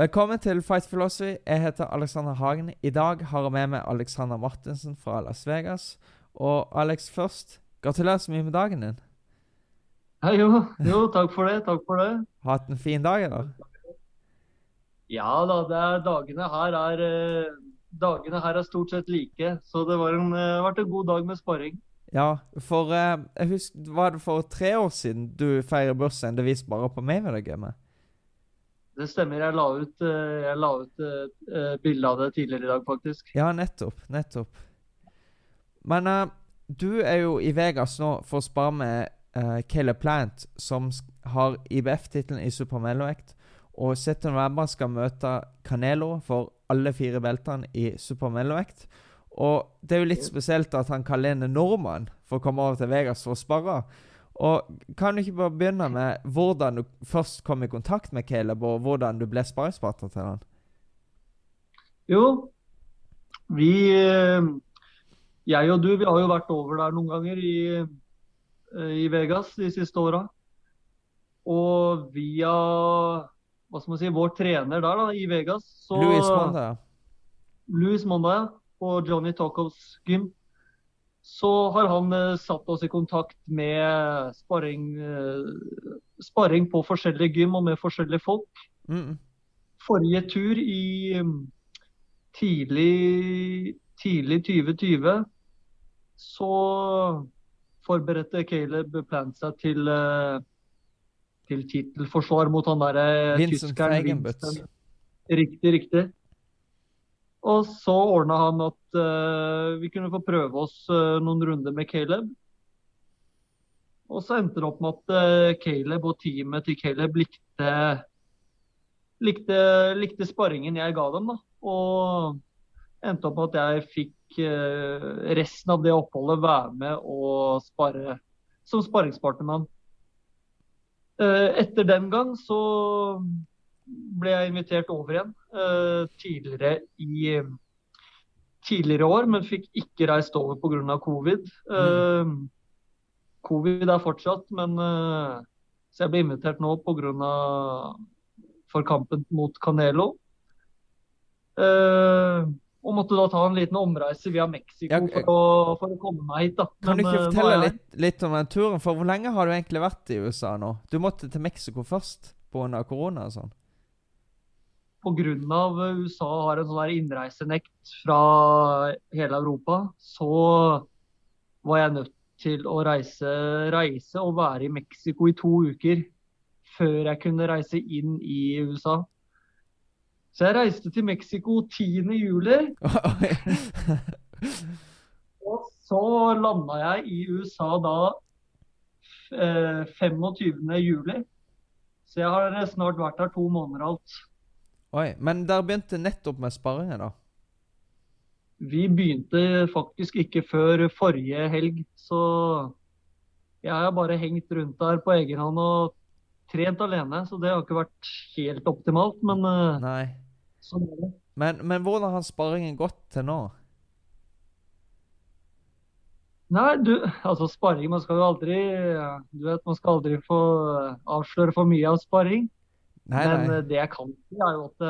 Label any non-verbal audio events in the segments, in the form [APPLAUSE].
Velkommen til Fight Philosophy. Jeg heter Alexander Hagen. I dag har jeg med meg Alexander Martinsen fra Las Vegas. Og Alex, først, gratulerer så mye med dagen din. Hei, jo, jo, takk for det. Takk for det. Hatt en fin dag, eller? Ja da, er, dagene her er eh, Dagene her er stort sett like, så det har eh, vært en god dag med sparring. Ja, for eh, jeg husker, Var det for tre år siden du feirer bursdagen det viste bare på meg med det gamet? Det stemmer. Jeg la ut, eh, jeg la ut eh, eh, bilde av det tidligere i dag, faktisk. Ja, nettopp. Nettopp. Men uh, du er jo i Vegas nå for å spare med uh, Caleb Plant, som har IBF-tittelen i supermellomvekt. Og 6. november skal møte Canelo for alle fire beltene i supermellomvekt. Og det er jo litt spesielt at han kaller en nordmann for å komme over til Vegas for å sparre. Og Kan du ikke bare begynne med hvordan du først kom i kontakt med Caleb, og hvordan du ble sparringspartner til han? Jo, vi eh, Jeg og du, vi har jo vært over der noen ganger i, eh, i Vegas de siste åra. Og via hva skal man si, vår trener der da, i Vegas så Louis Monda. Louis Monda, ja, på Johnny Tacos gym, så har han eh, satt oss i kontakt med sparring, eh, sparring på forskjellige gym og med forskjellige folk. Mm. Forrige tur i mm, tidlig, tidlig 2020 så forberedte Caleb Plant seg til, eh, til tittelforsvar mot han derre tyskeren. Vincent. Riktig, riktig. Og så ordna han at uh, vi kunne få prøve oss uh, noen runder med Caleb. Og så endte det opp med at uh, Caleb og teamet til Caleb likte, likte, likte sparringen jeg ga dem. da. Og endte opp med at jeg fikk resten av det oppholdet være med og spare som sparringspartner med ham. Etter den gang så ble jeg invitert over igjen uh, tidligere i tidligere år, men fikk ikke reist over pga. covid. Eh, covid er fortsatt, men uh, så jeg ble invitert nå pga. for kampen mot Canelo. Uh, og måtte da ta en liten omreise via Mexico Ja, for, å, for å komme meg hit. da. Kan du ikke fortelle jeg- litt, litt om den turen? For hvor lenge har du egentlig vært i USA nå? Du måtte til Mexico først pga. korona og sånn. Pga. USA har en sånn innreisenekt fra hele Europa, så var jeg nødt til å reise, reise og være i Mexico i to uker før jeg kunne reise inn i USA. Så jeg reiste til Mexico 10. juli, [LAUGHS] og så landa jeg i USA da eh, 25. juli. Så jeg har snart vært her to måneder alt. Oi, Men dere begynte nettopp med sparringen, da? Vi begynte faktisk ikke før forrige helg, så jeg har bare hengt rundt der på egen hånd og trent alene. Så det har ikke vært helt optimalt, men eh, Nei. sånn er det. Men, men hvordan har sparringen gått til nå? Nei, du, altså sparring, man skal jo aldri Du vet, man skal aldri få avsløre for mye av sparring. Nei, Men nei. eh, det jeg kan si, er jo at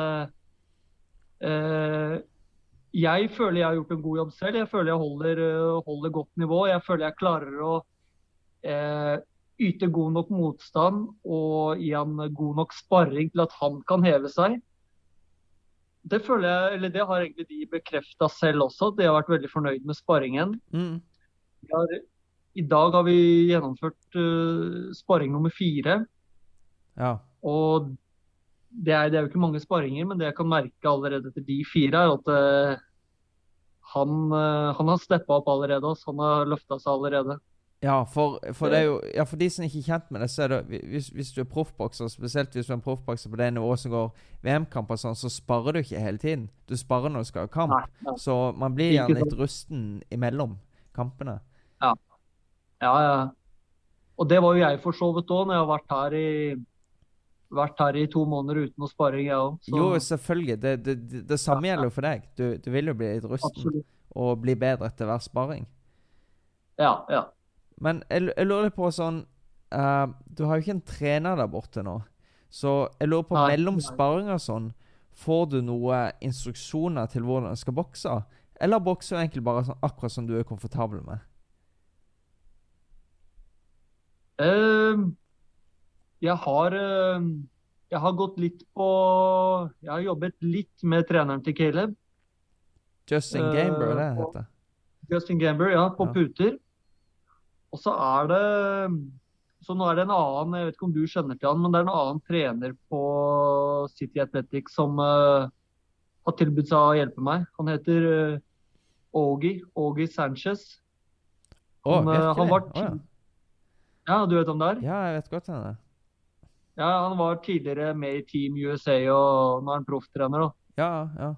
eh, jeg føler jeg har gjort en god jobb selv. Jeg føler jeg holder, holder godt nivå. Jeg føler jeg klarer å uh, yte god nok motstand og gi han god nok sparring til at han kan heve seg. Det føler jeg, eller det har egentlig de bekrefta selv også, de har vært veldig fornøyd med sparringen. Mm. Har, I dag har vi gjennomført uh, sparring nummer fire. Ja. Og det er, det er jo ikke mange sparringer, men det jeg kan merke allerede etter de fire, er at uh, han, uh, han har steppa opp allerede. Også. Han har løfta seg allerede. Ja, for, for det jo Ja, for de som ikke er kjent med det, så er det hvis, hvis du er proffbokser, spesielt hvis du er en proffbokser på det nivået som går VM-kamp og sånn, så sparer du ikke hele tiden. Du sparer når du skal ha kamp. Nei, nei. Så man blir gjerne litt rusten imellom kampene. Ja, ja. Og det var jo jeg for så vidt òg, når jeg har vært her i vært her i to måneder uten noe sparing, jeg òg. Jo, selvfølgelig. Det, det, det, det samme Ja, ja. gjelder jo for deg. Du, du vil jo bli litt rusten Absolutt. og bli bedre etter hver sparing. Ja, ja. Men jeg, jeg lurer litt på sånn uh, Du har jo ikke en trener der borte nå. Så jeg lurer på Nei, mellom sparinger og sånn får du noe instruksjoner til hvordan du skal bokse? Eller bokser du egentlig bare sånn, akkurat som du er komfortabel med? Eh, jeg har eh, Jeg har gått litt på Jeg har jobbet litt med treneren til Caleb. Justin Eh, Gamber, det og- heter. Justin Gamber, ja, på Ja. puter. Og så er det Så nå er det en annen, jeg vet ikke om du skjønner til han, men det er en annen trener på City Athletics som uh, har tilbudt seg å hjelpe meg. Han heter uh, Augie, Ogi Sanchez. Han, oh, han var oh, ja. Ja, du vet om det er? ja, jeg vet godt hvem det er. Ja, han var tidligere med i Team USA, og nå er han profftrener. Ja, ja.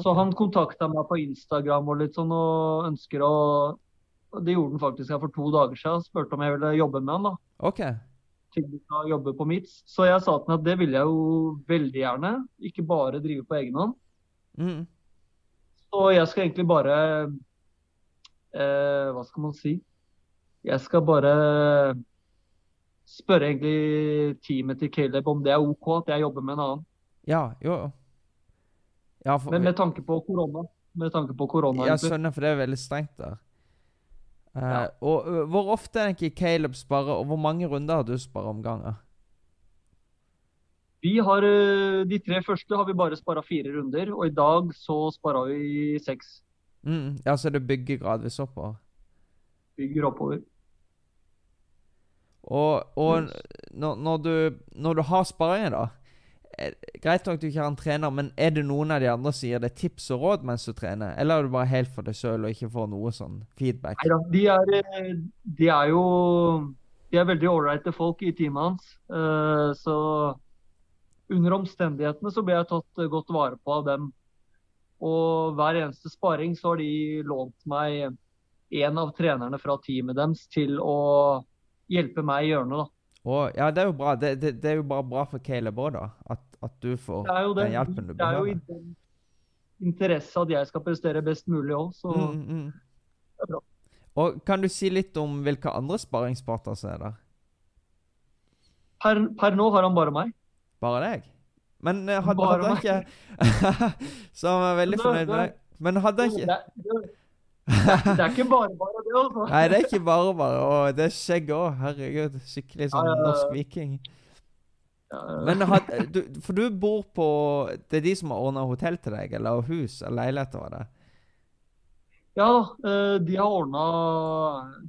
Så han kontakta meg på Instagram og litt sånn, og ønsker å og Det gjorde han faktisk her for to dager siden. Spurte om jeg ville jobbe med han. da. OK. Til å jobbe på MITS. Så jeg sa til ham at det ville jeg jo veldig gjerne. Ikke bare drive på egen hånd. Mm. Så jeg skal egentlig bare eh, Hva skal man si? Jeg skal bare spørre egentlig teamet til Caleb om det er OK at jeg jobber med en annen. Ja, jo. Ja, for, Men med tanke på korona. Med tanke på korona, Ja, skjønner, for det er veldig strengt der. Uh, Ja. Og uh, hvor ofte er ikke Caleb sparer, og hvor mange runder har du sparet om gangen? Vi har, De tre første har vi bare spara fire runder, og i dag så spara vi seks. Mm. Ja, så det bygger gradvis oppover. Bygger oppover. Og, og Yes. når, når, du, når du har sparringen, da er, Greit nok du ikke har en trener, men er det noen av de andre som gir deg tips og råd mens du trener? Eller er du bare helt for deg sjøl og ikke får noe sånn feedback? Neida, de er, eh, de er jo De er veldig ålreite folk i teamet hans. Eh, Så under omstendighetene så ble jeg tatt eh, godt vare på av dem. Og hver eneste sparing så har de lånt meg en av trenerne fra teamet deres til å hjelpe meg i hjørnet. da. Og, ja, det er jo bra. Det, det, det er jo bare bra for Caleb òg, da. At, at du får det. den hjelpen du Det er jo i den interesse at jeg skal prestere best mulig òg, så Mm, mm. det er bra. Og kan du si litt om hvilke andre sparringspartnere som er der? Per, per nå har han bare meg. Bare deg? Men eh, hadde, Bare hadde han ikke [LAUGHS] Så han er veldig fornøyd med deg. Men hadde han ikke det, er ikke bare bare det, altså. Nei, det er ikke bare bare. Og det er skjegg òg. Herregud. Skikkelig sånn norsk viking. Men had, du, For du bor på Det er de som har ordna hotell til deg? Eller hus? Eller var det? Ja, da. de har ordna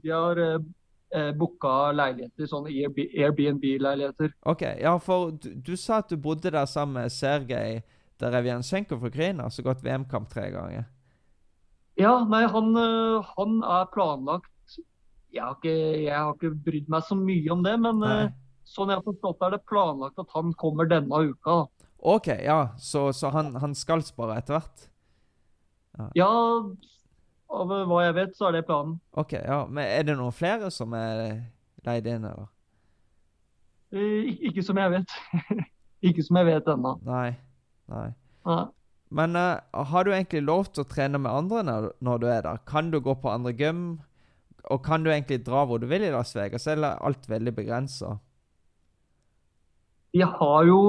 De har eh, booka leiligheter, sånne Airbnb- Airbnb-leiligheter. OK. Ja, for du, du sa at du bodde der sammen med Sergej Derevjansjenko fra Ukraina, som gått VM-kamp tre ganger. Ja, nei, han, eh, han er planlagt jeg har, ikke, jeg har ikke brydd meg så mye om det, men Nei. eh, sånn jeg har forstått er det planlagt at han kommer denne uka. OK, ja. Så, så han, han skal spare etter hvert? Ja, av hva jeg vet, så er det planen. OK, ja. Men er det noen flere som er leid inn, eller? Eh, ik- Ikke som jeg vet. [LAUGHS] Ikke som jeg vet ennå. Nei. Nei. Nei. Men uh, har du egentlig lov til å trene med andre når, når du er der? Kan du gå på andre gym? Og kan du egentlig dra hvor du vil i Las Vegas, eller er alt veldig begrensa? De har jo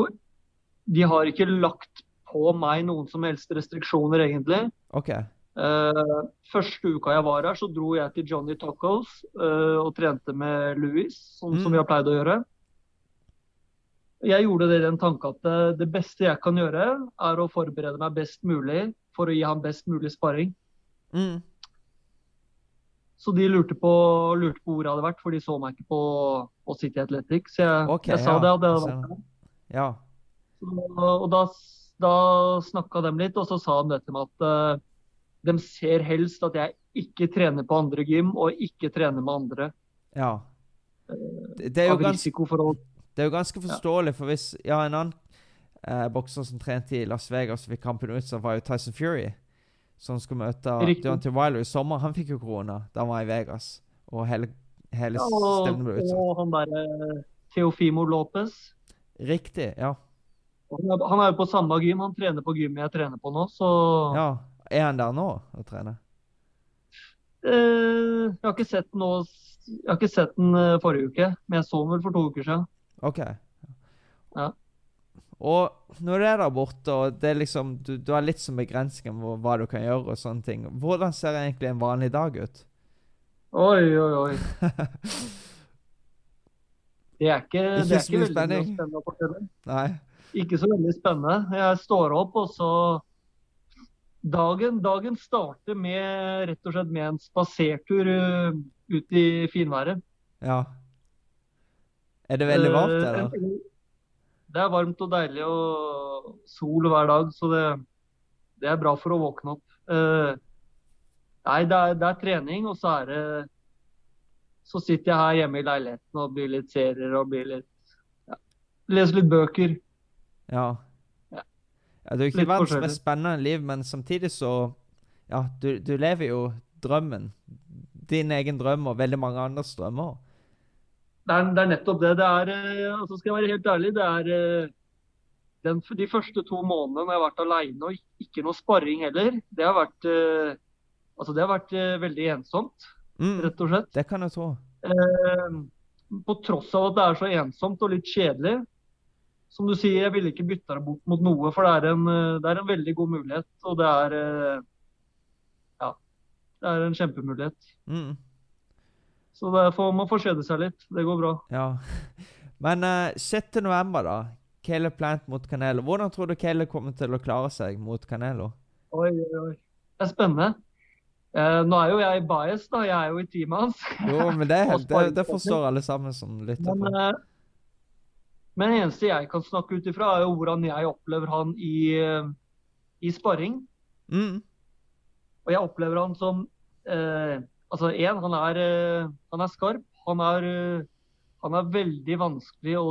De har ikke lagt på meg noen som helst restriksjoner, egentlig. Okay. Uh, første uka jeg var her, så dro jeg til Johnny Tacos uh, og trente med Louis, sånn som Mm. vi har pleid å gjøre. Jeg gjorde det i den tanke at det, det beste jeg kan gjøre, er å forberede meg best mulig for å gi ham best mulig sparring. Mm. Så de lurte på, lurte på hvor jeg hadde vært, for de så meg ikke på, på City Athletic. Så jeg, okay, jeg sa ja, det, at jeg hadde vært der. Ja. Så- Og da, da snakka de litt, og så sa de dette med at uh, de ser helst at jeg ikke trener på andre gym, og ikke trener med andre. ja. Det, det, er jo Av risiko for å det er jo ganske forståelig, for hvis Ja, en annen eh, bokser som trente i Las Vegas og fikk kampen ut, så var jo Tyson Fury. Som skulle møte. Deontay Wilder i sommer. Han fikk jo korona da han var i Vegas. Og hele, hele ja, stevnet ble og, utsatt. og han derre Teofimo Lopez. Riktig. Ja. Han er, jo på samme gym, han trener på gymmet jeg trener på nå, så ja. Er han der nå og trener? eh, Jeg har ikke sett den nå Jeg har ikke sett den eh, forrige uke, men jeg så den vel for to uker siden. OK. Ja. Og når du er der borte, og det er liksom, du, du har litt som begrensninger på hva du kan gjøre, og sånne ting, hvordan ser egentlig en vanlig dag ut? Oi, oi, oi. [LAUGHS] Det er ikke, Ikke det er ikke veldig spenning. spennende å fortelle. Nei? Ikke så veldig spennende. Jeg står opp, og så Dagen, dagen starter med rett og slett med en spasertur uh, ut i finværet. Ja. Er det veldig varmt, der? da? Det er varmt og deilig og sol hver dag, så det, det er bra for å våkne opp. Uh, nei, det er, det er trening, og så er det Så sitter jeg her hjemme i leiligheten og blir litt serier og blir litt ja, Leser litt bøker. Ja. Ja. ja. Du er ikke verdens mest spennende liv, men samtidig så Ja, du, du lever jo drømmen. Din egen drøm og veldig mange andres drømmer. Det er, det er nettopp det. Det er eh, altså Skal jeg være helt ærlig, det er eh, den, de første to månedene når jeg har vært alene og ikke noe sparring heller, det har vært eh, Altså, det har vært veldig ensomt, Mm, rett og slett. det kan jeg. Eh, på tross av at det er så ensomt og litt kjedelig. Som du sier, jeg ville ikke bytta det bort mot noe, for det er en, det er en veldig god mulighet. Og det er Ja. Det er en kjempemulighet. Mm, Så derfor man får kjede seg litt. Det går bra. ja. Men uh, 6. november, da. Caleb Plant mot Canelo. Hvordan tror du Caleb kommer til å klare seg mot Canelo? Oi, oi, oi. Det er spennende. Uh, nå er jo jeg bias, da. Jeg er jo i teamet hans. Jo, men det, [LAUGHS] det, det forstår alle sammen som lytter Men, på. eh, men det eneste jeg kan snakke ut ifra, er jo hvordan jeg opplever han i, eh, i sparring. Mm, Og jeg opplever han som eh, Altså, en, han, er, eh, han er skarp. Han er, eh, han er veldig vanskelig å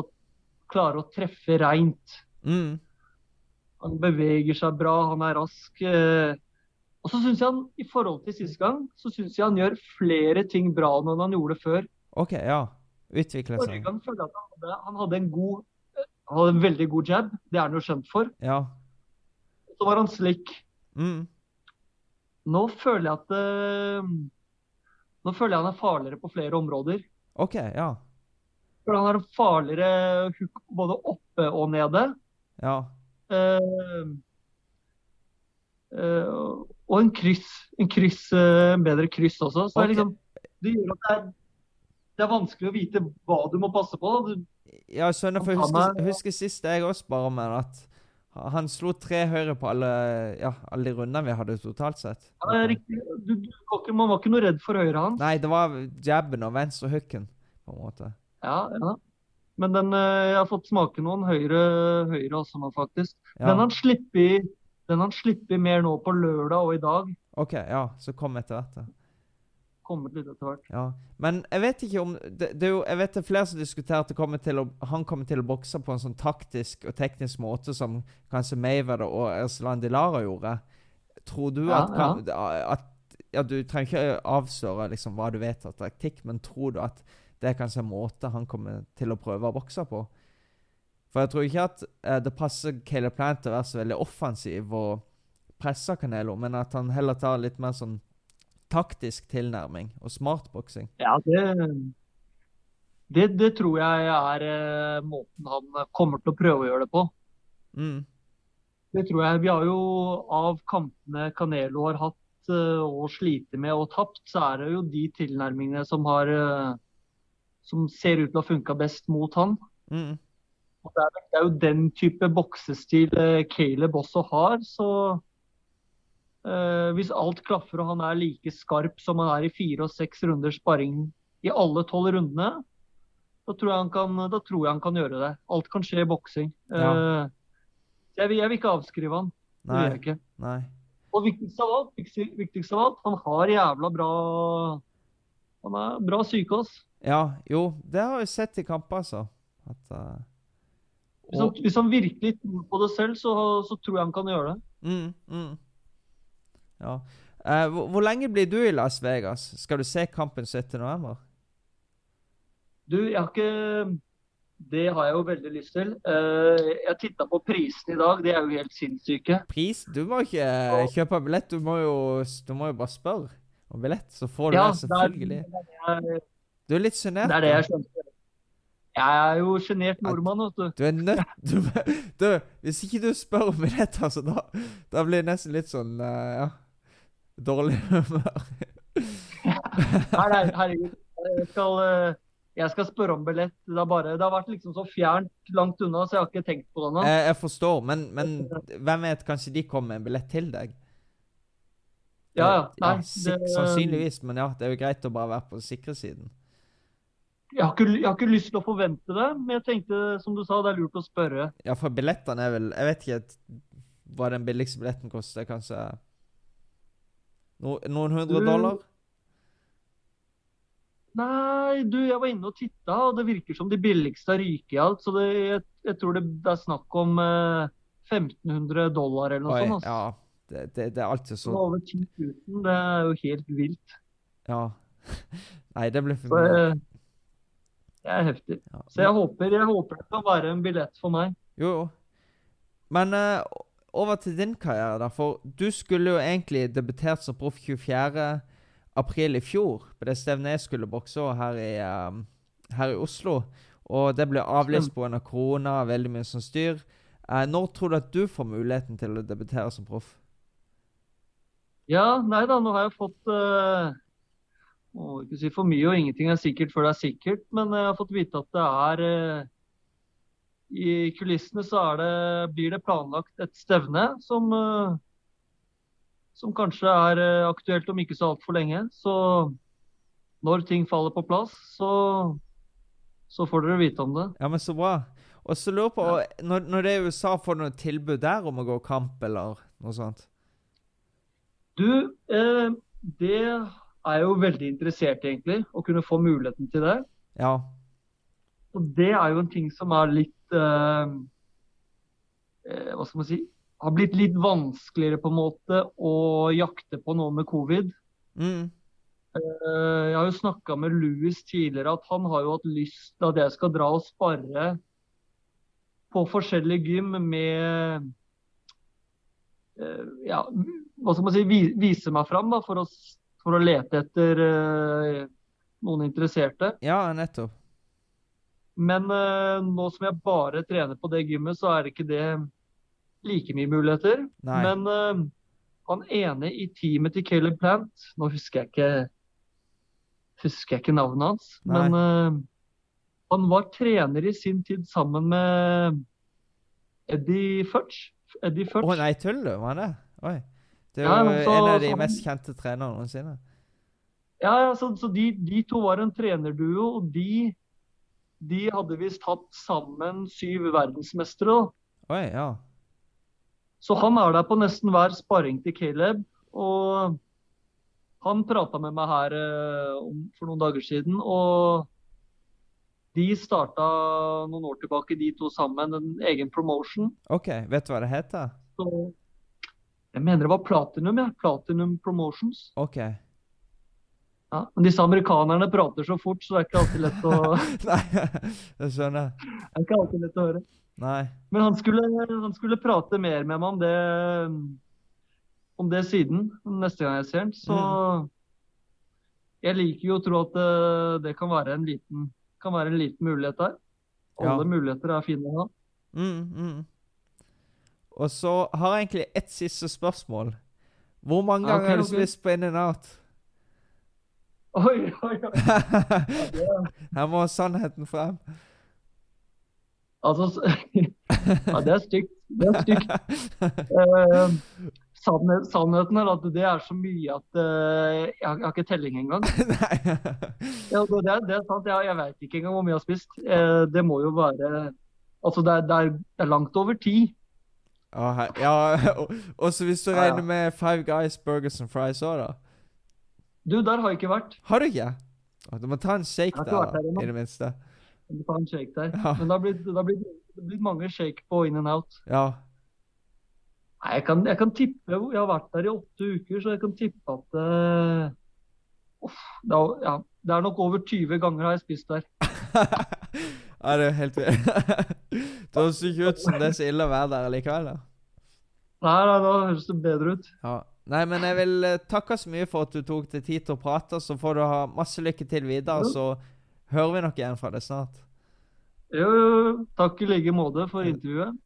klare å treffe reint. mm, Han beveger seg bra, han er rask. Eh, og så syns jeg han, i forhold til sist gang, så syns jeg han gjør flere ting bra nå enn han gjorde før. OK, ja. Utvikle Forrige seg. gang følte jeg at han hadde, han hadde en god Han hadde en veldig god jab, det er han jo kjent for. Ja. Så var han slick. Mm, Nå føler jeg at Nå føler jeg han er farligere på flere områder. OK, ja. For han har en farligere hook både oppe og nede. Ja. Uh, uh, og en kryss. En kryss, uh, en bedre kryss også. Så det, er liksom, det gjør at det er, det er vanskelig å vite hva du må passe på. Du, Ja, jeg skjønner, for jeg husker, er- husker sist jeg også bare med at han slo tre høyre på alle, ja, alle de rundene vi hadde totalt sett. ja, det er riktig. Du, du, man var ikke noe redd for høyre hans. Nei, det var jabben og venstre hooken, på en måte. Ja, ja. Men den, eh, jeg har fått smake noen høyre, høyre også nå, faktisk. Ja. Den han slipper den han slipper mer nå på lørdag og i dag. OK, ja, så kom etter hvert. Kommet litt etter hvert. Ja. Men jeg vet ikke om det, det er jo, Jeg vet det er flere som diskuterer at kommer å, han kommer til å bokse på en sånn taktisk og teknisk måte som kanskje Mayweather og Erslan Dilara gjorde. Tror du Ja, at, kan, at ja, Du trenger ikke avsløre liksom, hva du vet av taktikk, men tror du at det er kanskje en måte han kommer til å prøve å bokse på? For jeg tror ikke at eh, det passer Caleb Plant å være så veldig offensiv og presse Canelo, men at han heller tar litt mer sånn taktisk tilnærming og smartboksing. Ja, det, det, det tror jeg er eh, måten han kommer til å prøve å gjøre det på. Mm. Det tror jeg. Vi har jo av kampene Canelo har hatt eh, og sliter med og tapt, så er det jo de tilnærmingene som har eh, som ser ut til å ha funka best mot han. Mm. Det, er, det er jo den type boksestil eh, Caleb også har, så eh, Hvis alt klaffer og han er like skarp som han er i fire og seks runder sparring i alle tolv rundene, da tror, jeg han kan, da tror jeg han kan gjøre det. Alt kan skje i boksing. Ja. Eh, jeg, jeg vil ikke avskrive han. Det vil jeg Nei. ikke. Nei. Og viktigst av alt, viktigst, viktigst av alt, han har jævla bra Han er bra psyke. Ja, jo, det har jeg sett i kamper, altså. At, eh, Hvis han, hvis han virkelig tror på det selv, så, så tror jeg han kan gjøre det. mm, mm. Ja. Uh, hvor, hvor lenge blir du i Las Vegas? Skal du se kampen 17. november? Du, jeg har ikke Det har jeg jo veldig lyst til. Uh, jeg titta på prisene i dag, de er jo helt sinnssyke. Pris? Du må ikke eh, kjøpe billett, du må jo, du må jo bare spørre om billett, så får du Ja, det, selvfølgelig. Det er, Du er litt sjenert. det er det jeg skjønte. Jeg er jo sjenert nordmann, vet du. Du er nødt [LAUGHS] du, du, Hvis ikke du spør om billett, altså, da, da blir det nesten litt sånn uh, Ja. Dårlig humør. Herregud. Jeg skal, uh, jeg skal spørre om billett. Det bare, det har vært liksom så fjernt langt unna, så jeg har ikke tenkt på det nå. Jeg, jeg forstår, men, men hvem vet, kanskje de kommer med en billett til deg? Ja, ja. Nei, sik- det- sannsynligvis, men ja, det er jo greit å bare være på sikre siden. Jeg har, ikke, jeg har ikke lyst til å forvente det, men jeg tenkte, som du sa, det er lurt å spørre. Ja, for billettene er vel Jeg vet ikke hva den billigste billetten koster. Kanskje no, noen hundre dollar? Nei, du, jeg var inne og titta, og det virker som de billigste ryker i alt. Så det, jeg, jeg tror det, det er snakk om eh, 1500 dollar eller noe Oi, sånt. Altså. ja. Det, det, det er alltid så over 10 000. Det er jo helt vilt. Ja. [LAUGHS] Nei, det blir for mye. eh, det er heftig. Ja. Så jeg håper, jeg håper det kan være en billett for meg. Jo, jo. Men eh, over til din karriere, da. For du skulle jo egentlig debutert som proff 24. april i fjor, på det stevnet jeg skulle bokse her i, um, her i Oslo. Og det ble avlyst pga. korona, veldig mye som styr. Uh, når tror du at du får muligheten til å debutere som proff? Ja, nei da, nå har jeg fått uh, Må ikke si for mye, og ingenting er sikkert før det er sikkert, men jeg har fått vite at det er eh, I kulissene så er det, blir det planlagt et stevne som eh, som kanskje er eh, aktuelt om ikke så altfor lenge. Så når ting faller på plass, så, så får dere vite om det. Ja, men så bra. Og så lurer på, når, når det er USA, får du noe tilbud der om å gå kamp, eller noe sånt? Du, eh, det er jeg jo veldig interessert egentlig. Å kunne få muligheten til det. Ja. Og det er jo en ting som er litt eh, eh, Hva skal man si? Har blitt litt vanskeligere på en måte å jakte på nå med covid. Mm. Eh, jeg har jo snakka med Louis tidligere at han har jo hatt lyst til at jeg skal dra og spare på forskjellige gym med eh, Ja, hva skal man si? vi- Vise meg fram da, for å, for å lete etter eh, noen interesserte. Ja, nettopp. Men eh, nå som jeg bare trener på det gymmet, så er det ikke det like mye muligheter. Nei. Men eh, han ene i teamet til Caleb Plant, nå husker jeg ikke, husker jeg ikke navnet hans, Nei. men uh, han var trener i sin tid sammen med Eddie Fudge. Eddie Å oh, nei, tuller du? Var det? Oi. Det er jo ja, så- en av de han- mest kjente trenerne noensinne. Ja, ja, så, så de, de to var en trenerduo, og de, de hadde visst hatt sammen syv verdensmestere. Oi, ja. Så han er der på nesten hver sparring til Caleb. Og han prata med meg her eh, om, for noen dager siden. Og de starta noen år tilbake, de to sammen, en egen promotion. OK, vet du hva det heter? Så jeg mener det var Platinum, ja. Platinum Promotions. OK. Ja. Men disse amerikanerne prater så fort, så det er ikke alltid lett å, [LAUGHS] Nei, det skjønner. jeg. det er ikke alltid lett å høre. Nei. Men han skulle, han skulle prate mer med meg om det, om det siden, neste gang jeg ser han. Så jeg liker jo å tro at det, det kan, være en liten, kan være en liten mulighet der. Ja. Alle muligheter er fine å ha. Mm, mm. Og så har jeg egentlig ett siste spørsmål. Hvor mange Ja, ganger okay, har du spist på In and Out? Oi, oi, oi. [LAUGHS] Ja, Her må sannheten frem. altså, ja, det er stygt. Det er stygt. Eh, sannhet, sannheten er at det er så mye at eh, jeg, har, jeg har ikke telling engang. [LAUGHS] Nei. Ja, det, er, det er sant. Jeg, jeg vet ikke engang hvor mye jeg har spist. Eh, det må jo være Altså, det er, det er, det er langt over ti. Ah, ja, [LAUGHS] og- også hvis du regner med Five Guys Burgers and Fries òg, da. Du, der har jeg ikke vært. Har du ikke? Du må ta en shake ennå. i det minste. Du må ta en shake der. Ja. Men det har blitt, det har blitt, det har blitt mange shake på in and out. Ja. Nei, jeg kan, jeg kan tippe Jeg har vært der i åtte uker, så jeg kan tippe at uh, uff, det, er, ja, det er nok over 20 ganger har jeg spist der. [LAUGHS] ja, det er helt vilt. [LAUGHS] Det høres ikke ut som det er så ille å være der likevel. da. Nei, nei, da høres det bedre ut. Ja. Nei, men jeg vil eh, takke så mye for at du tok deg tid til å prate. Så får du ha masse lykke til videre, så hører vi nok igjen fra deg snart. Jo, jo, takk i like måte for intervjuet.